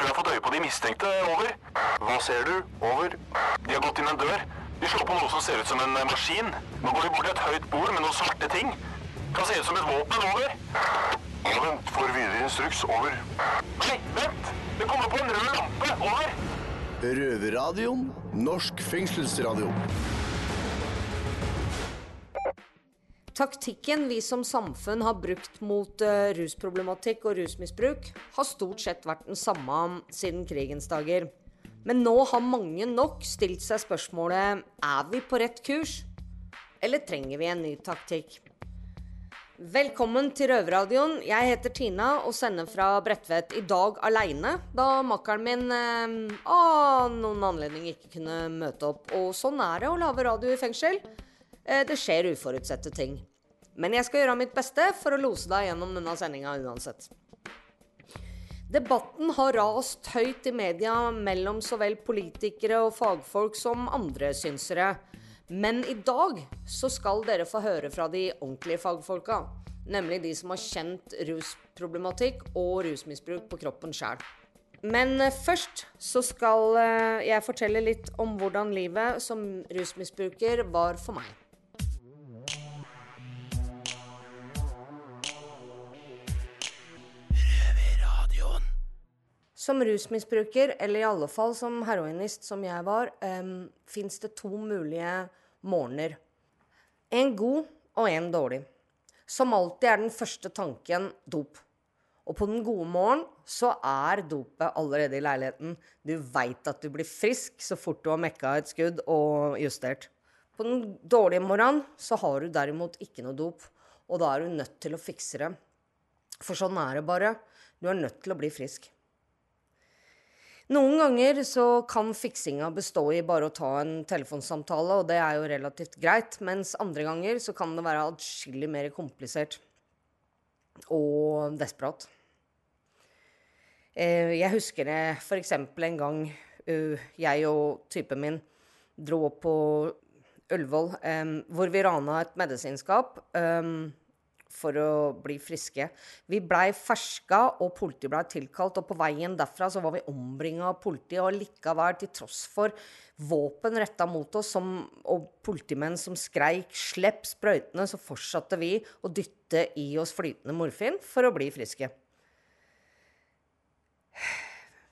tror jeg har fått øye på de mistenkte. Over. Hva ser du? Over. De har gått inn en dør. De slår på noe som ser ut som en maskin. Nå går de bort til et høyt bord med noen svarte ting. Kan se ut som et våpen. Over. Vent. Får videre instruks. Over. Nei, vent! Det kommer på en rød lampe. Over. Røverradioen. Norsk fengselsradio. Taktikken vi som samfunn har brukt mot eh, rusproblematikk og rusmisbruk, har stort sett vært den samme siden krigens dager. Men nå har mange nok stilt seg spørsmålet er vi på rett kurs, eller trenger vi en ny taktikk? Velkommen til Røverradioen. Jeg heter Tina og sender fra Bredtvet i dag aleine, da makkeren min eh, av noen anledning ikke kunne møte opp. Og sånn er det å lage radio i fengsel. Eh, det skjer uforutsette ting. Men jeg skal gjøre mitt beste for å lose deg gjennom denne sendinga uansett. Debatten har rast høyt i media mellom så vel politikere og fagfolk som andre synsere. Men i dag så skal dere få høre fra de ordentlige fagfolka. Nemlig de som har kjent rusproblematikk og rusmisbruk på kroppen sjæl. Men eh, først så skal eh, jeg fortelle litt om hvordan livet som rusmisbruker var for meg. Som rusmisbruker, eller i alle fall som heroinist som jeg var, um, fins det to mulige morgener. En god og en dårlig. Som alltid er den første tanken dop. Og på den gode morgenen så er dopet allerede i leiligheten. Du veit at du blir frisk så fort du har mekka et skudd og justert. På den dårlige morgenen så har du derimot ikke noe dop, og da er du nødt til å fikse det. For sånn er det bare. Du er nødt til å bli frisk. Noen ganger så kan fiksinga bestå i bare å ta en telefonsamtale, og det er jo relativt greit, mens andre ganger så kan det være atskillig mer komplisert og desperat. Eh, jeg husker det f.eks. en gang uh, jeg og typen min dro opp på Ullevål, um, hvor vi rana et medisinskap. Um, for å bli friske. Vi blei ferska, og politiet blei tilkalt. Og på veien derfra så var vi omringa av politiet, og likevel, til tross for våpen retta mot oss som, og politimenn som skreik 'slipp sprøytene', så fortsatte vi å dytte i oss flytende morfin for å bli friske.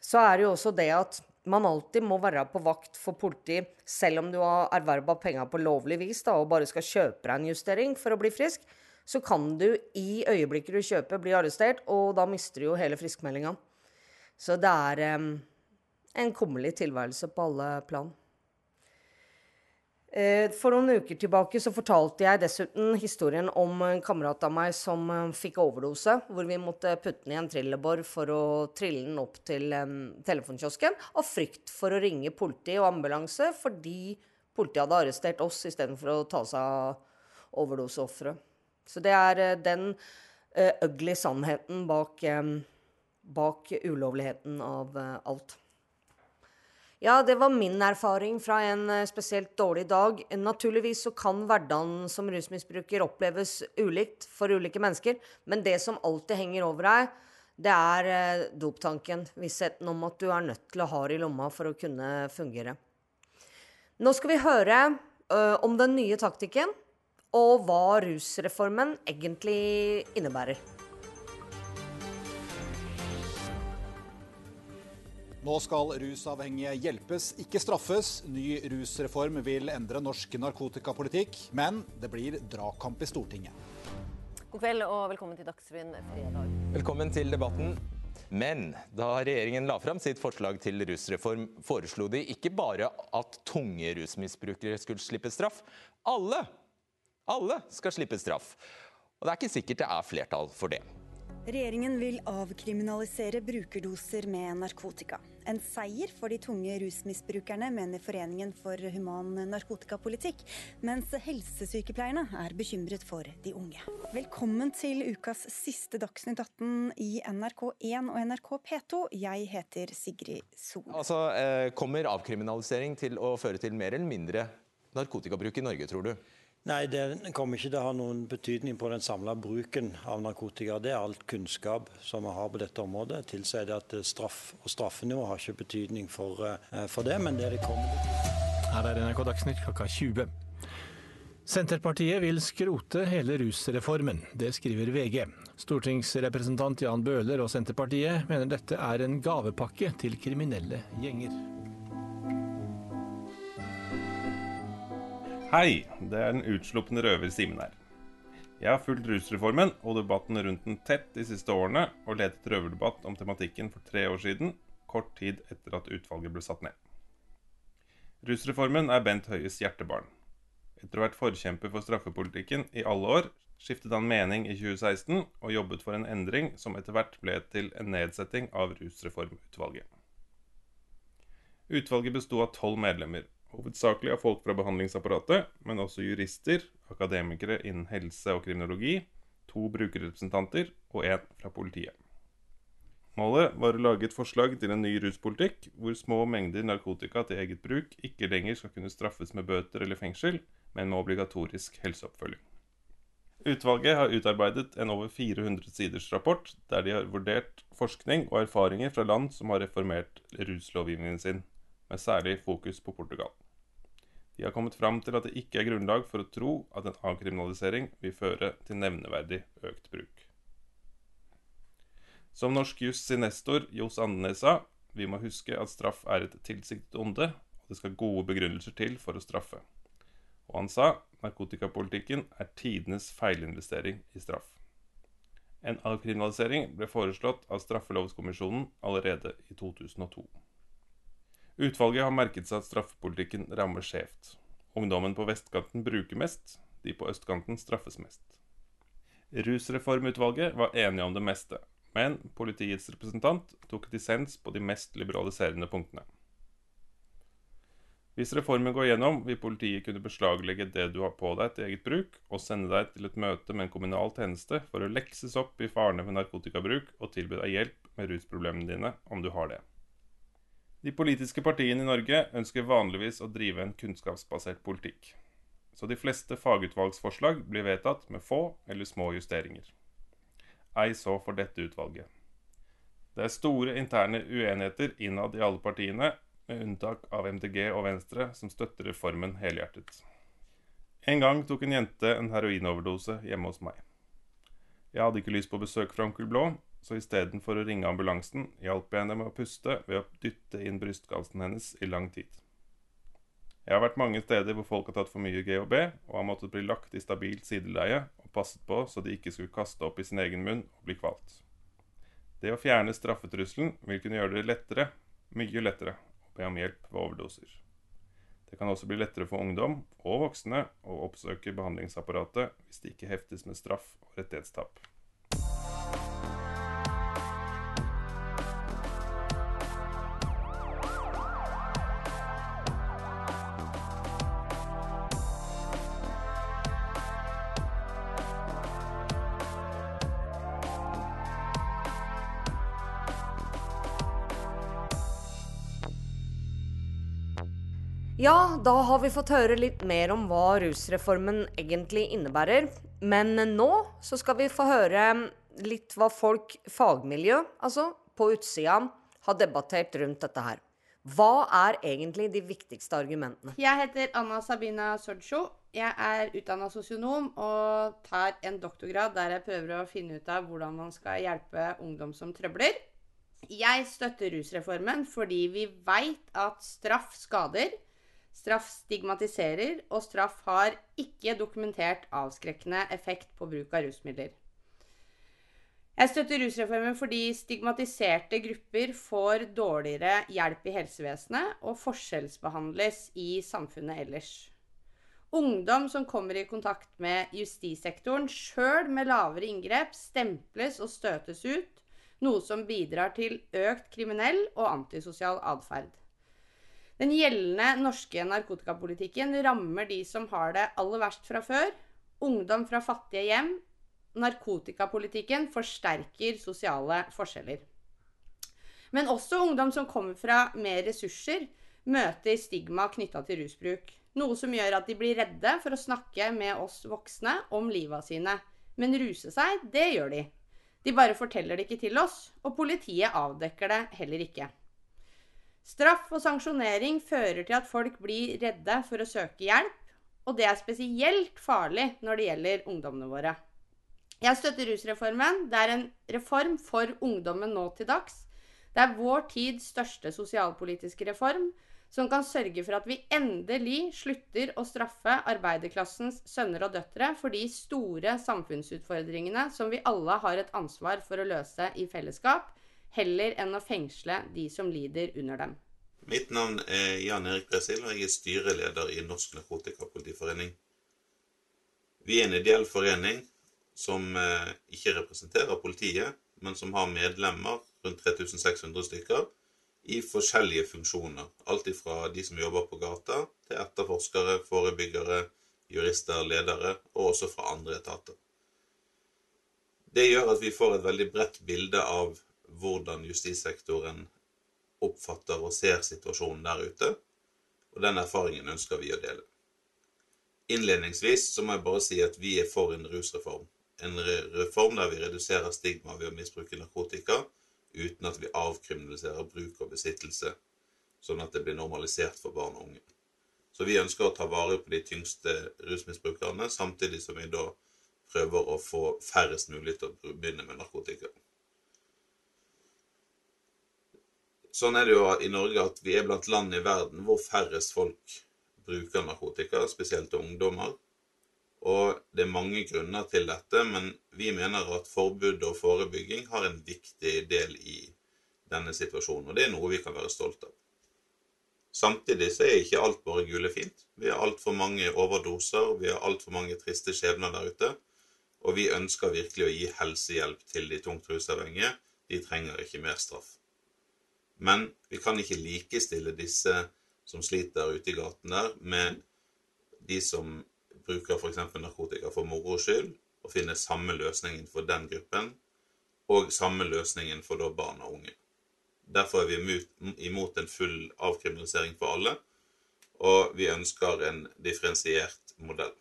Så er det jo også det at man alltid må være på vakt for politiet, selv om du har erverva penger på lovlig vis da, og bare skal kjøpe deg en justering for å bli frisk så kan du i øyeblikket du kjøper, bli arrestert, og da mister du jo hele friskmeldinga. Så det er um, en kummerlig tilværelse på alle plan. Eh, for noen uker tilbake så fortalte jeg dessuten historien om en kamerat av meg som fikk overdose, hvor vi måtte putte den i en trillebår for å trille den opp til telefonkiosken, av frykt for å ringe politi og ambulanse fordi politiet hadde arrestert oss istedenfor å ta seg av overdoseofre. Så det er uh, den uh, ugly sannheten bak, um, bak ulovligheten av uh, alt. Ja, det var min erfaring fra en spesielt dårlig dag. Naturligvis så kan hverdagen som rusmisbruker oppleves ulikt for ulike mennesker, men det som alltid henger over deg, det er eh, doptanken. Vissheten om at du er nødt til å ha det i lomma for å kunne fungere. Nå skal vi høre om den nye taktikken, og hva rusreformen egentlig innebærer. Nå skal rusavhengige hjelpes, ikke straffes. Ny rusreform vil endre norsk narkotikapolitikk, men det blir dragkamp i Stortinget. God kveld og velkommen til Dagsrevyen fredag. Velkommen til debatten. Men da regjeringen la fram sitt forslag til rusreform, foreslo de ikke bare at tunge rusmisbrukere skulle slippe straff. Alle, alle skal slippe straff. Og det er ikke sikkert det er flertall for det. Regjeringen vil avkriminalisere brukerdoser med narkotika. En seier for de tunge rusmisbrukerne, mener Foreningen for human narkotikapolitikk. Mens helsesykepleierne er bekymret for de unge. Velkommen til ukas siste Dagsnytt 18 i NRK1 og NRK P2. Jeg heter Sigrid Sol. Altså, eh, Kommer avkriminalisering til å føre til mer eller mindre narkotikabruk i Norge, tror du? Nei, Det kommer ikke til å ha noen betydning på den samla bruken av narkotika. Det er alt kunnskap som vi har på dette området. Tilsier det at straff og straffenivå har ikke betydning for, eh, for det, men det det kommer. Her er NRK Dagsnytt klokka 20. Senterpartiet vil skrote hele rusreformen. Det skriver VG. Stortingsrepresentant Jan Bøhler og Senterpartiet mener dette er en gavepakke til kriminelle gjenger. Hei, det er den utslupne røver Simen her. Jeg har fulgt rusreformen og debatten rundt den tett de siste årene, og ledet røverdebatt om tematikken for tre år siden, kort tid etter at utvalget ble satt ned. Rusreformen er Bent Høies hjertebarn. Etter å ha vært forkjemper for straffepolitikken i alle år, skiftet han mening i 2016 og jobbet for en endring som etter hvert ble til en nedsetting av Rusreformutvalget. Utvalget besto av tolv medlemmer, hovedsakelig av folk fra behandlingsapparatet, men også jurister, akademikere innen helse og kriminologi, to brukerrepresentanter og én fra politiet. Målet var å lage et forslag til en ny ruspolitikk, hvor små mengder narkotika til eget bruk ikke lenger skal kunne straffes med bøter eller fengsel, men med obligatorisk helseoppfølging. Utvalget har utarbeidet en over 400 siders rapport, der de har vurdert forskning og erfaringer fra land som har reformert ruslovgivningen sin med særlig fokus på Portugal. De har kommet fram til at det ikke er grunnlag for å tro at en avkriminalisering vil føre til nevneverdig økt bruk. Som norsk juss sin nestor Johs Andenes sa, vi må huske at straff er et tilsiktet onde, og det skal gode begrunnelser til for å straffe. Og han sa narkotikapolitikken er tidenes feilinvestering i straff. En avkriminalisering ble foreslått av Straffelovskommisjonen allerede i 2002. Utvalget har merket seg at straffepolitikken rammer skjevt. Ungdommen på vestkanten bruker mest, de på østkanten straffes mest. Rusreformutvalget var enige om det meste, men politiets representant tok dissens på de mest liberaliserende punktene. Hvis reformen går gjennom, vil politiet kunne beslaglegge det du har på deg til eget bruk, og sende deg til et møte med en kommunal tjeneste for å lekses opp i farene ved narkotikabruk og tilby deg hjelp med rusproblemene dine, om du har det. De politiske partiene i Norge ønsker vanligvis å drive en kunnskapsbasert politikk. Så de fleste fagutvalgsforslag blir vedtatt med få eller små justeringer. Ei så for dette utvalget. Det er store interne uenigheter innad i alle partiene, med unntak av MDG og Venstre, som støtter reformen helhjertet. En gang tok en jente en heroinoverdose hjemme hos meg. Jeg hadde ikke lyst på besøk fra onkel Blå, så istedenfor å ringe ambulansen, hjalp jeg henne med å puste ved å dytte inn brystkassen hennes i lang tid. Jeg har vært mange steder hvor folk har tatt for mye GHB, og har måttet bli lagt i stabilt sideleie og passet på så de ikke skulle kaste opp i sin egen munn og bli kvalt. Det å fjerne straffetrusselen vil kunne gjøre det lettere, mye lettere, å be om hjelp ved overdoser. Det kan også bli lettere for ungdom og voksne å oppsøke behandlingsapparatet hvis de ikke heftes med straff og rettighetstap. Da har vi fått høre litt mer om hva rusreformen egentlig innebærer. Men nå så skal vi få høre litt hva folk, fagmiljø, altså, på utsida har debattert rundt dette her. Hva er egentlig de viktigste argumentene? Jeg heter Anna Sabina Sordsjo. Jeg er utdanna sosionom og tar en doktorgrad der jeg prøver å finne ut av hvordan man skal hjelpe ungdom som trøbler. Jeg støtter rusreformen fordi vi veit at straff skader. Straff stigmatiserer, og straff har ikke dokumentert avskrekkende effekt på bruk av rusmidler. Jeg støtter rusreformen fordi stigmatiserte grupper får dårligere hjelp i helsevesenet og forskjellsbehandles i samfunnet ellers. Ungdom som kommer i kontakt med justissektoren sjøl med lavere inngrep, stemples og støtes ut, noe som bidrar til økt kriminell og antisosial atferd. Den gjeldende norske narkotikapolitikken rammer de som har det aller verst fra før. Ungdom fra fattige hjem. Narkotikapolitikken forsterker sosiale forskjeller. Men også ungdom som kommer fra mer ressurser, møter stigma knytta til rusbruk. Noe som gjør at de blir redde for å snakke med oss voksne om liva sine. Men ruse seg, det gjør de. De bare forteller det ikke til oss, og politiet avdekker det heller ikke. Straff og sanksjonering fører til at folk blir redde for å søke hjelp, og det er spesielt farlig når det gjelder ungdommene våre. Jeg støtter rusreformen. Det er en reform for ungdommen nå til dags. Det er vår tids største sosialpolitiske reform, som kan sørge for at vi endelig slutter å straffe arbeiderklassens sønner og døtre for de store samfunnsutfordringene som vi alle har et ansvar for å løse i fellesskap, heller enn å fengsle de som lider under dem. Mitt navn er Jan Erik Bresil, og jeg er styreleder i Norsk Narkotikapolitiforening. Vi er en ideell forening som eh, ikke representerer politiet, men som har medlemmer, rundt 3600 stykker, i forskjellige funksjoner. Alt fra de som jobber på gata, til etterforskere, forebyggere, jurister, ledere, og også fra andre etater. Det gjør at vi får et veldig bredt bilde av hvordan justissektoren oppfatter og ser situasjonen der ute, og den erfaringen ønsker vi å dele. Innledningsvis så må jeg bare si at vi er for en rusreform. En reform der vi reduserer stigma ved å misbruke narkotika, uten at vi avkriminaliserer bruk og besittelse, sånn at det blir normalisert for barn og unge. Så vi ønsker å ta vare på de tyngste rusmisbrukerne, samtidig som vi da prøver å få færrest mulig til å begynne med narkotika. Sånn er det jo i Norge at vi er blant land i verden hvor færrest folk bruker narkotika, spesielt ungdommer. Og det er mange grunner til dette, men vi mener at forbud og forebygging har en viktig del i denne situasjonen, og det er noe vi kan være stolt av. Samtidig så er ikke alt bare gule fint. Vi har altfor mange overdoser, vi har altfor mange triste skjebner der ute, og vi ønsker virkelig å gi helsehjelp til de tungt rusavhengige. De trenger ikke mer straff. Men vi kan ikke likestille disse som sliter ute i gaten der, med de som bruker f.eks. narkotika for moro skyld, og finne samme løsningen for den gruppen, og samme løsningen for da barn og unge. Derfor er vi imot en full avkriminalisering for alle, og vi ønsker en differensiert modell.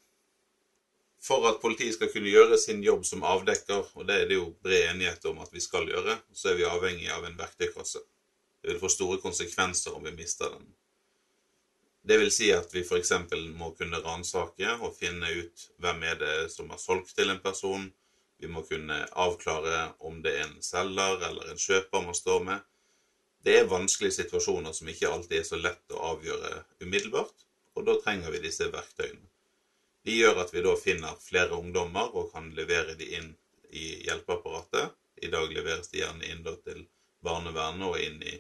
For at politiet skal kunne gjøre sin jobb som avdekker, og det er det jo bred enighet om at vi skal gjøre, så er vi avhengig av en verktøykasse. Det vil få store konsekvenser om vi mister den. Det vil si at vi f.eks. må kunne ransake og finne ut hvem er det som har solgt til en person. Vi må kunne avklare om det er en selger eller en kjøper man står med. Det er vanskelige situasjoner som ikke alltid er så lett å avgjøre umiddelbart, og da trenger vi disse verktøyene. De gjør at vi da finner flere ungdommer og kan levere de inn i hjelpeapparatet. I dag leveres de gjerne inn til barnevernet og inn i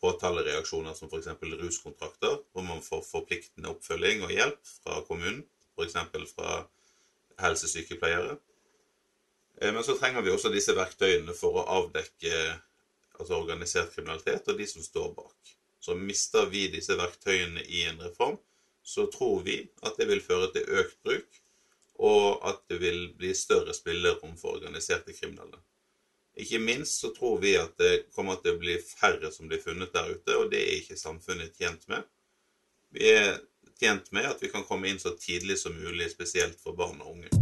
påtalereaksjoner som f.eks. ruskontrakter, hvor man får forpliktende oppfølging og hjelp fra kommunen, f.eks. fra helsesykepleiere. Eh, men så trenger vi også disse verktøyene for å avdekke altså organisert kriminalitet og de som står bak. Så mister vi disse verktøyene i en reform, så tror vi at det vil føre til økt bruk, og at det vil bli større spillerom for organiserte kriminelle. Ikke minst så tror vi at det kommer til å bli færre som blir funnet der ute, og det er ikke samfunnet tjent med. Vi er tjent med at vi kan komme inn så tidlig som mulig, spesielt for barn og unge.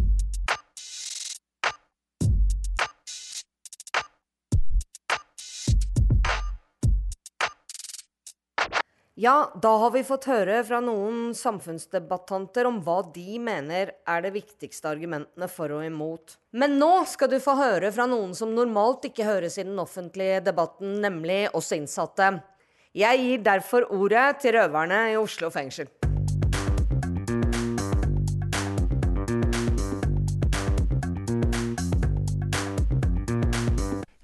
Ja, da har vi fått høre fra noen samfunnsdebattanter om hva de mener er de viktigste argumentene for og imot. Men nå skal du få høre fra noen som normalt ikke høres i den offentlige debatten, nemlig oss innsatte. Jeg gir derfor ordet til røverne i Oslo fengsel.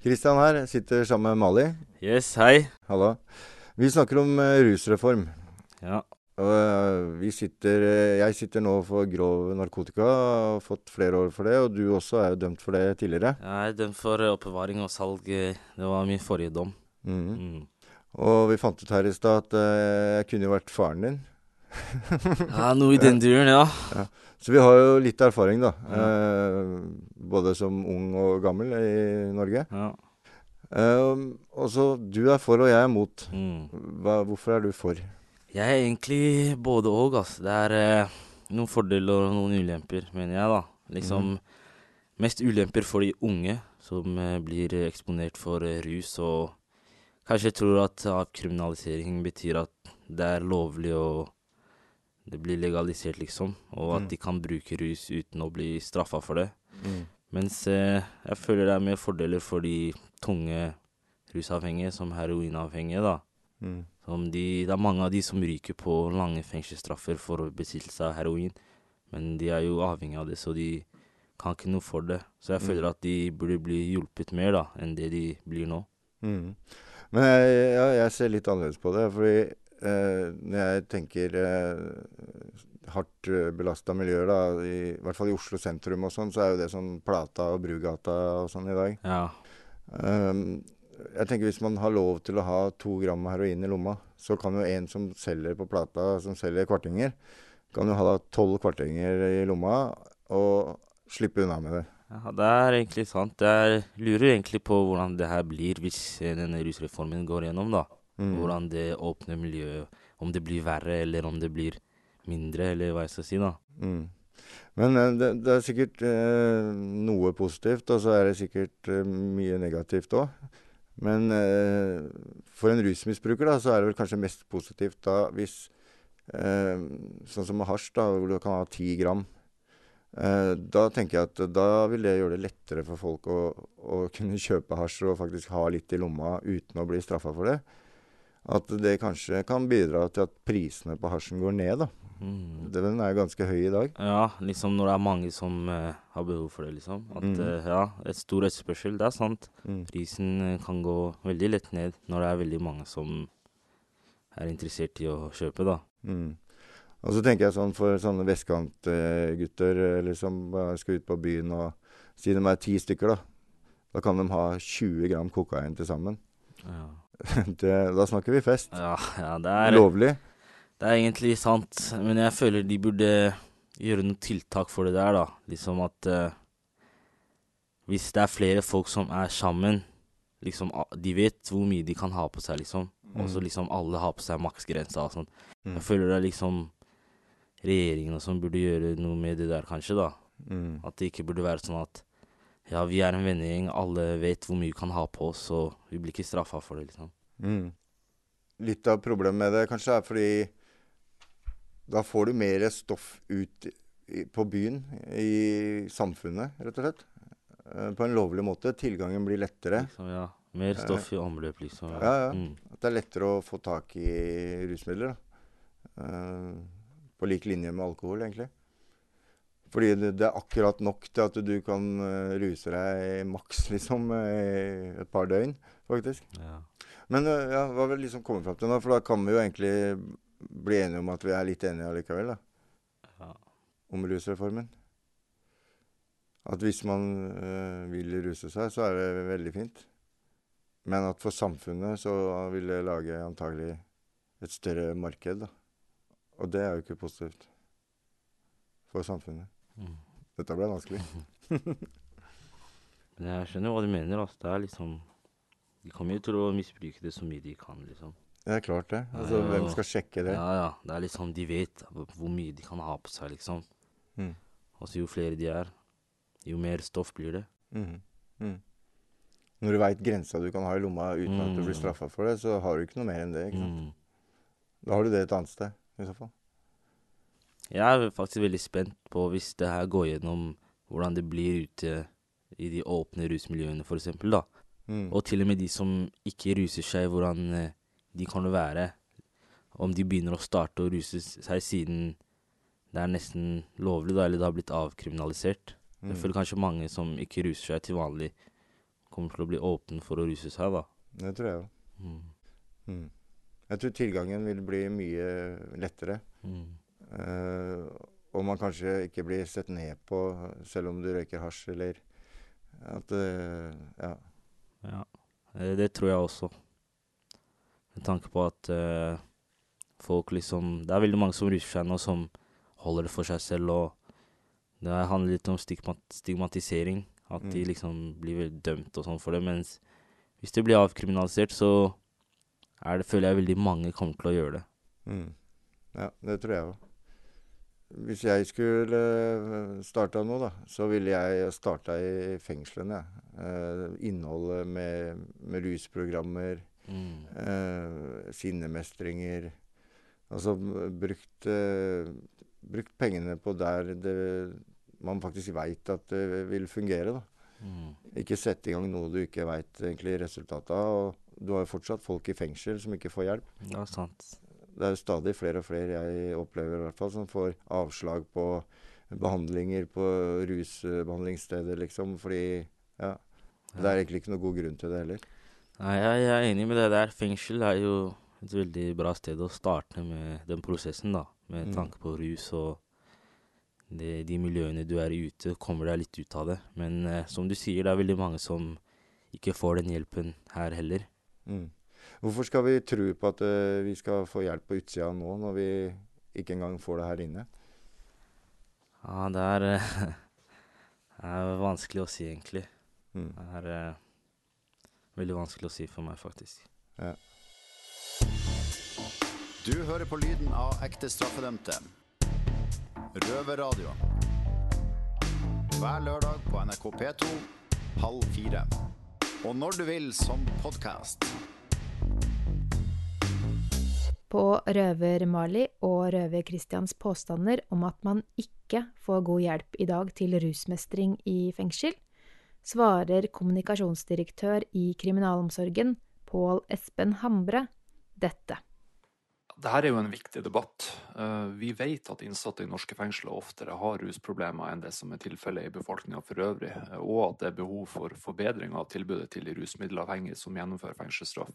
Kristian her, sitter sammen med Mali. Yes, hei. Hallo. Vi snakker om uh, rusreform. Ja. Og uh, vi sitter uh, Jeg sitter nå for grov narkotika, har fått flere år for det. Og du også er jo dømt for det tidligere. Jeg er dømt for oppbevaring og salg. Det var min forrige dom. Mm. Mm. Og vi fant ut her i stad at jeg kunne jo vært faren din. ja, noe i den duren, ja. ja. Så vi har jo litt erfaring, da. Ja. både som ung og gammel i Norge. Ja. Uh, og så Du er for, og jeg er mot. Mm. Hva, hvorfor er du for? Jeg er egentlig både og, altså. Det er eh, noen fordeler og noen ulemper, mener jeg, da. Liksom mest ulemper for de unge som eh, blir eksponert for eh, rus, og kanskje tror at avkriminalisering betyr at det er lovlig og det blir legalisert, liksom, og at Mm. de kan bruke rus uten å bli straffa for det. Mm. Mens eh, jeg føler det er mer fordeler for de tunge rusavhengige, som heroinavhengige, da. Mm. Som de, det er mange av de som ryker på lange fengselsstraffer for besittelse av heroin, men de er jo avhengig av det, så de kan ikke noe for det. Så jeg Mm. føler at de burde bli hjulpet mer da, enn det de blir nå. Mm. Men jeg, ja, jeg ser litt annerledes på det. Fordi eh, når jeg tenker eh, hardt uh, belasta miljøer, da, i, i hvert fall i Oslo sentrum og sånn, så er jo det sånn Plata og Brugata og sånn i dag. Ja. Um, jeg tenker Hvis man har lov til å ha to gram heroin i lomma, så kan jo en som selger på Plata, som selger kvartinger, kan jo ha tolv kvartinger i lomma og slippe unna med det. Ja, det er egentlig sant. Jeg lurer egentlig på hvordan det her blir hvis eh, denne rusreformen går gjennom, da. Mm. Hvordan det åpner miljøet, om det blir verre, eller om det blir mindre, eller hva jeg skal si, da. Mm. Men eh, det, det er sikkert eh, noe positivt, og så er det sikkert eh, mye negativt òg. Men eh, for en rusmisbruker da, så er det vel kanskje mest positivt da hvis eh, Sånn som med hasj, da, hvor du kan ha ti gram. Eh, da tenker jeg at da vil det gjøre det lettere for folk å, å kunne kjøpe hasj og faktisk ha litt i lomma uten å bli straffa for det. At det kanskje kan bidra til at prisene på hasjen går ned, da. Mm. Den er jo ganske høy i dag. Ja, liksom når det er mange som uh, har behov for det, liksom. At Mm. uh, ja, et stor etterspørsel, det er sant. Mm. Prisen eh, kan gå veldig lett ned når det er veldig mange som er interessert i å kjøpe, da. Mm. Og så tenker jeg sånn for sånne vestkantgutter eller som skal ut på byen og si de er ti stykker, da. Da kan de ha 20 gram kokain til sammen. Ja. det, da snakker vi fest. Ja, ja, det er Lovlig. Det er egentlig sant, men jeg føler de burde gjøre noen tiltak for det der, da. Liksom at uh, hvis det er flere folk som er sammen, liksom De vet hvor mye de kan ha på seg, liksom. Og så Mm. liksom alle har på seg maksgrensa og sånn. Mm. Jeg føler det er liksom regjeringen og sånn burde gjøre noe med det der, kanskje, da. Mm. At det ikke burde være sånn at ja, vi er en vennegjeng, alle vet hvor mye vi kan ha på oss, og vi blir ikke straffa for det, liksom. Mm. Litt av problemet med det kanskje er fordi da får du mer stoff ut på byen, i samfunnet, rett og slett. Eh, På en lovlig måte. Tilgangen blir lettere. Liksom, ja. Mer stoff i omløp, liksom. Ja, ja. Mm. At det er lettere å få tak i rusmidler. Da. Eh, på lik linje med alkohol, egentlig. Fordi det, det er akkurat nok til at du kan eh, ruse deg maks, liksom, i et par døgn, faktisk. Ja. Men ja, hva vil liksom komme fram til nå? For da kan vi jo egentlig bli enige om at vi er litt enige allikevel, da. Ja. Om rusreformen. At hvis man øh, vil ruse seg, så er det veldig fint. Men at for samfunnet så vil det lage antagelig et større marked, da. Og det er jo ikke positivt for samfunnet. Mm. Dette ble vanskelig. Men jeg skjønner hva du mener. Altså. Det er liksom De kommer jo til å misbruke det så mye de kan, liksom. Det er klart det. Altså, Ja, hvem skal sjekke det? Ja, ja. Det er liksom De vet hvor mye de kan ha på seg, liksom. Mm. Og så jo flere de er, jo mer stoff blir det. Mm. Mm. Når du veit grensa du kan ha i lomma uten at du blir Mm. straffa for det, så har du ikke noe mer enn det. ikke sant? Mm. Da har du det et annet sted, i så fall. Jeg er faktisk veldig spent på hvis det her går gjennom hvordan det blir ute i de åpne rusmiljøene, da. Mm. Og til og med de som ikke ruser seg, hvordan eh, de kan være. Om de begynner å starte å ruse seg siden det er nesten lovlig, da, eller det har blitt avkriminalisert. Mm. Jeg føler kanskje mange som ikke ruser seg til vanlig, kommer til å bli åpne for å ruse seg, da. Det tror jeg òg. Mm. Mm. Jeg tror tilgangen vil bli mye lettere. Mm. Eh, og man kanskje ikke blir sett ned på selv om du røyker hasj, eller at uh, Ja. Ja, eh, det tror jeg også. Med tanke på at uh, folk liksom Det er veldig mange som ruser seg nå, som holder det for seg selv, og det handler litt om stigma stigmatisering. At de Mm. liksom blir dømt og sånn for det. Mens hvis det blir avkriminalisert, så er det, føler jeg veldig mange kommer til å gjøre det. Mm. Ja, det tror jeg òg. Hvis jeg skulle eh, starta nå, da, så ville jeg starta i fengslene. Eh, innholdet med, med rusprogrammer, Mm. eh, sinnemestringer Altså brukt, eh, brukt pengene på der det, man faktisk veit at det vil fungere, da. Mm. Ikke sette i gang noe du ikke veit resultatet av. Og du har jo fortsatt folk i fengsel som ikke får hjelp. Ja, sant. Det er jo stadig flere og flere jeg opplever i hvert fall, som får avslag på behandlinger på rusbehandlingssteder, liksom. Fordi ja, det er egentlig ikke noe god grunn til det heller. Nei, jeg, er enig med det der. Fengsel er jo et veldig bra sted å starte med den prosessen, da. Med Mm. tanke på rus og det, de miljøene du er ute, kommer deg litt ut av det. Men eh, som du sier, det er veldig mange som ikke får den hjelpen her heller. Mm. Hvorfor skal vi tro på at uh, vi skal få hjelp på utsida nå, når vi ikke engang får det her inne? Ja, det er, uh, det er vanskelig å si, egentlig. Mm. Det er eh, veldig vanskelig å si for meg, faktisk. Ja. Du hører på lyden av ekte straffedømte. Røverradio. Hver lørdag på NRK P2 halv fire. Og når du vil som podkast. På Røver-Mali og Røver-Christians påstander om at man ikke får god hjelp i dag til rusmestring i fengsel, svarer kommunikasjonsdirektør i kriminalomsorgen, Pål Espen Hambre, dette. Dette er jo en viktig debatt. Eh, Vi vet at innsatte i norske fengsler oftere har rusproblemer enn det som er tilfellet i befolkninga for øvrig, og at det er behov for forbedring av tilbudet til de rusmiddelavhengige som gjennomfører fengselsstraff.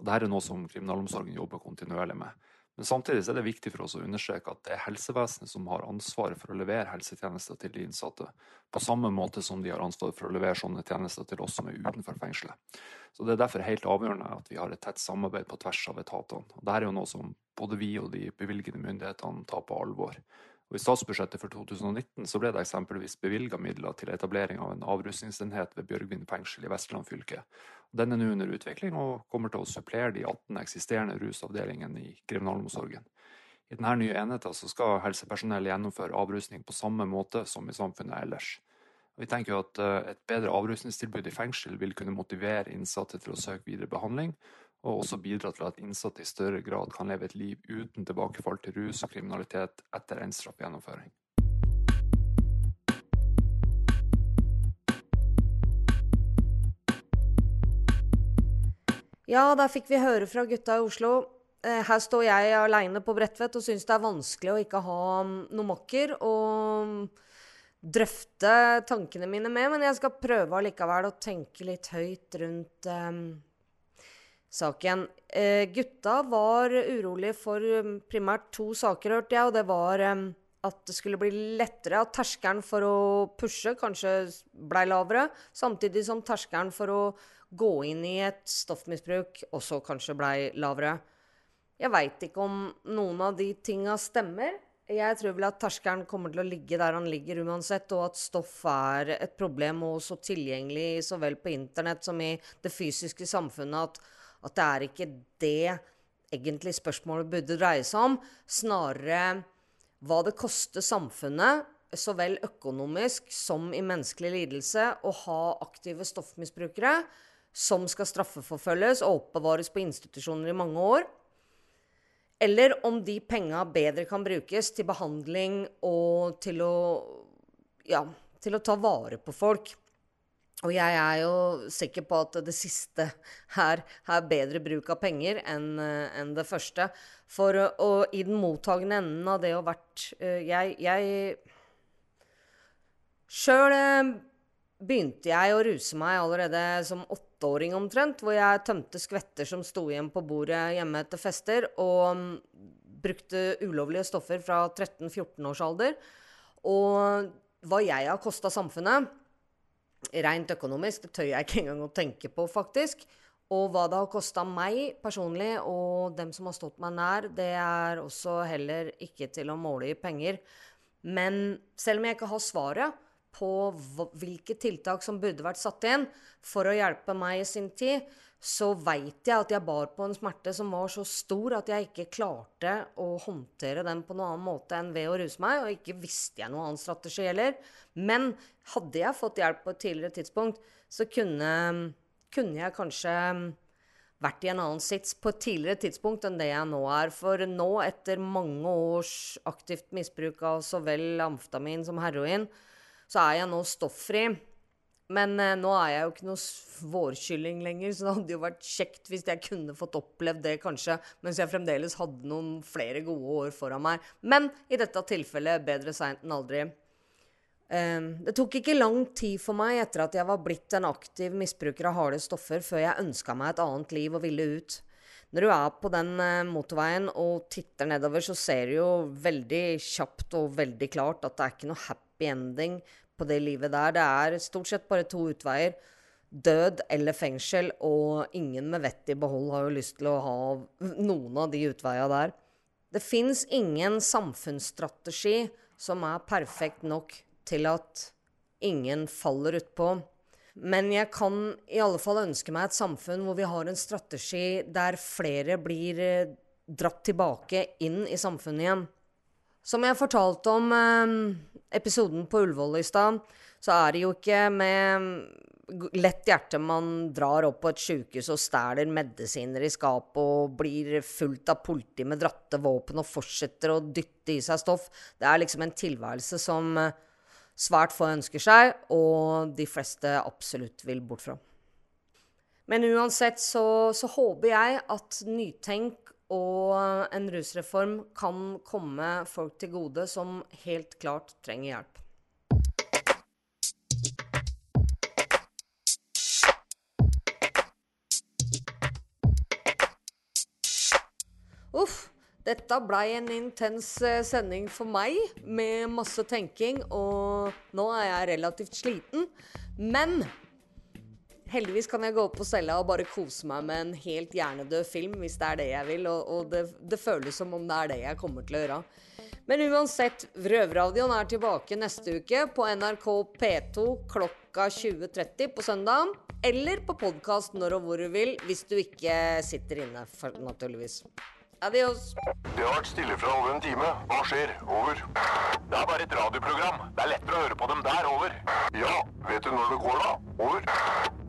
Dette er noe som kriminalomsorgen jobber kontinuerlig med. Men samtidig er det viktig for oss å understreke at det er helsevesenet som har ansvaret for å levere helsetjenester til de innsatte, på samme måte som de har ansvar for å levere sånne tjenester til oss som er utenfor fengselet. Så Det er derfor helt avgjørende at vi har et tett samarbeid på tvers av etatene. Og Dette er jo noe som både vi og de bevilgende myndighetene tar på alvor. Og I statsbudsjettet for 2019 så ble det eksempelvis bevilga midler til etablering av en avrusningsenhet ved Bjørgvin fengsel i Vestland fylke. Den er nå under utvikling og kommer til å supplere de 18 eksisterende rusavdelingene i kriminalomsorgen. I denne nye enheten så skal helsepersonell gjennomføre avrusning på samme måte som i samfunnet ellers. Vi tenker jo at eh, et bedre avrusningstilbud i fengsel vil kunne motivere innsatte til å søke videre behandling, og også bidra til at innsatte i større grad kan leve et liv uten tilbakefall til rus og kriminalitet etter endt straffegjennomføring. Ja, der fikk vi høre fra gutta i Oslo. Eh, Her står jeg aleine på Bredtvet og syns det er vanskelig å ikke ha mm, noe makker å mm, drøfte tankene mine med, men jeg skal prøve allikevel å tenke litt høyt rundt eh, saken. Eh, gutta var urolig for mm, primært to saker, hørte jeg, og det var eh, at det skulle bli lettere, at terskelen for å pushe kanskje blei lavere, samtidig som terskelen for å gå inn i et stoffmisbruk også kanskje blei lavere. Jeg veit ikke om noen av de tinga stemmer. Jeg tror vel at terskelen kommer til å ligge der han ligger uansett, og at stoff er et problem og så tilgjengelig så vel på internett som i det fysiske samfunnet at, at det er ikke det egentlig spørsmålet burde dreie seg om. Snarere hva det koster samfunnet, så vel økonomisk som i menneskelig lidelse, å ha aktive stoffmisbrukere som skal straffeforfølges og oppbevares på institusjoner i mange år. Eller om de penga bedre kan brukes til behandling og til å Ja, til å ta vare på folk. Og jeg er jo sikker på at det siste her er bedre bruk av penger enn en det første. For eh, og i den mottagende enden av det å vært eh, Jeg, jeg Sjøl begynte jeg å ruse meg allerede som åtteåring omtrent, hvor jeg tømte skvetter som sto igjen på bordet hjemme etter fester, og mm, brukte ulovlige stoffer fra 13-14 års alder. Og hva jeg har kosta samfunnet, rent økonomisk, det tør jeg ikke engang å tenke på, faktisk. Og hva det har kosta meg personlig og dem som har stått meg nær, det er også heller ikke til å måle i penger. Men selv om jeg ikke har svaret på hvilke tiltak som burde vært satt inn for å hjelpe meg i sin tid, så veit jeg at jeg bar på en smerte som var så stor at jeg ikke klarte å håndtere den på noen annen måte enn ved å ruse meg, og ikke visste jeg noen annen strategi heller. Men hadde jeg fått hjelp på et tidligere tidspunkt, så kunne, kunne jeg kanskje vært i en annen sits på et tidligere tidspunkt enn det jeg nå er. For nå, etter mange års aktivt misbruk av så vel amfetamin som heroin, så er jeg nå stofffri. Men eh, nå er jeg jo ikke noe vårkylling lenger, så det hadde jo vært kjekt hvis jeg kunne fått opplevd det, kanskje, mens jeg fremdeles hadde noen flere gode år foran meg. Men i dette tilfellet bedre seint enn aldri. Um, det tok ikke lang tid for meg etter at jeg var blitt en aktiv misbruker av harde stoffer, før jeg ønska meg et annet liv og ville ut. Når du er på den uh, motorveien og titter nedover, så ser du jo veldig kjapt og veldig klart at det er ikke noe happy ending på det livet der. Det er stort sett bare to utveier. Død eller fengsel, og ingen med vett i behold har jo lyst til å ha noen av de utveiene der. Det fins ingen samfunnsstrategi som er perfekt nok til at ingen faller utpå. Men jeg kan i alle fall ønske meg et samfunn hvor vi har en strategi der flere blir eh, dratt tilbake inn i samfunnet igjen. Som jeg fortalte om eh, episoden på Ullevål i stad, så er det jo ikke med lett hjerte man drar opp på et sjukehus og stjeler medisiner i skapet og blir fulgt av politi med dratte våpen og fortsetter å dytte i seg stoff. Det er liksom en tilværelse som eh, svært få ønsker seg, og de fleste absolutt vil bort fra. Men uansett så, så håper jeg at nytenk og en rusreform kan komme folk til gode som helt klart trenger hjelp. Uff. Dette blei en intens eh, sending for meg, med masse tenking, og nå er jeg relativt sliten. Men heldigvis kan jeg gå opp på cella og bare kose meg med en helt hjernedød film, hvis det er det jeg vil, og, og det, det, føles som om det er det jeg kommer til å gjøre. Men uansett, Røverradioen er tilbake neste uke på NRK P2 klokka 20.30 på søndag. Eller på podkast når og hvor du vil, hvis du ikke sitter inne, naturligvis. Adios. Det har vært stille fra over en time. Hva skjer? Over. Det er bare et radioprogram. Det er lettere å høre på dem der. Over. Ja, vet du når det går, da? Over.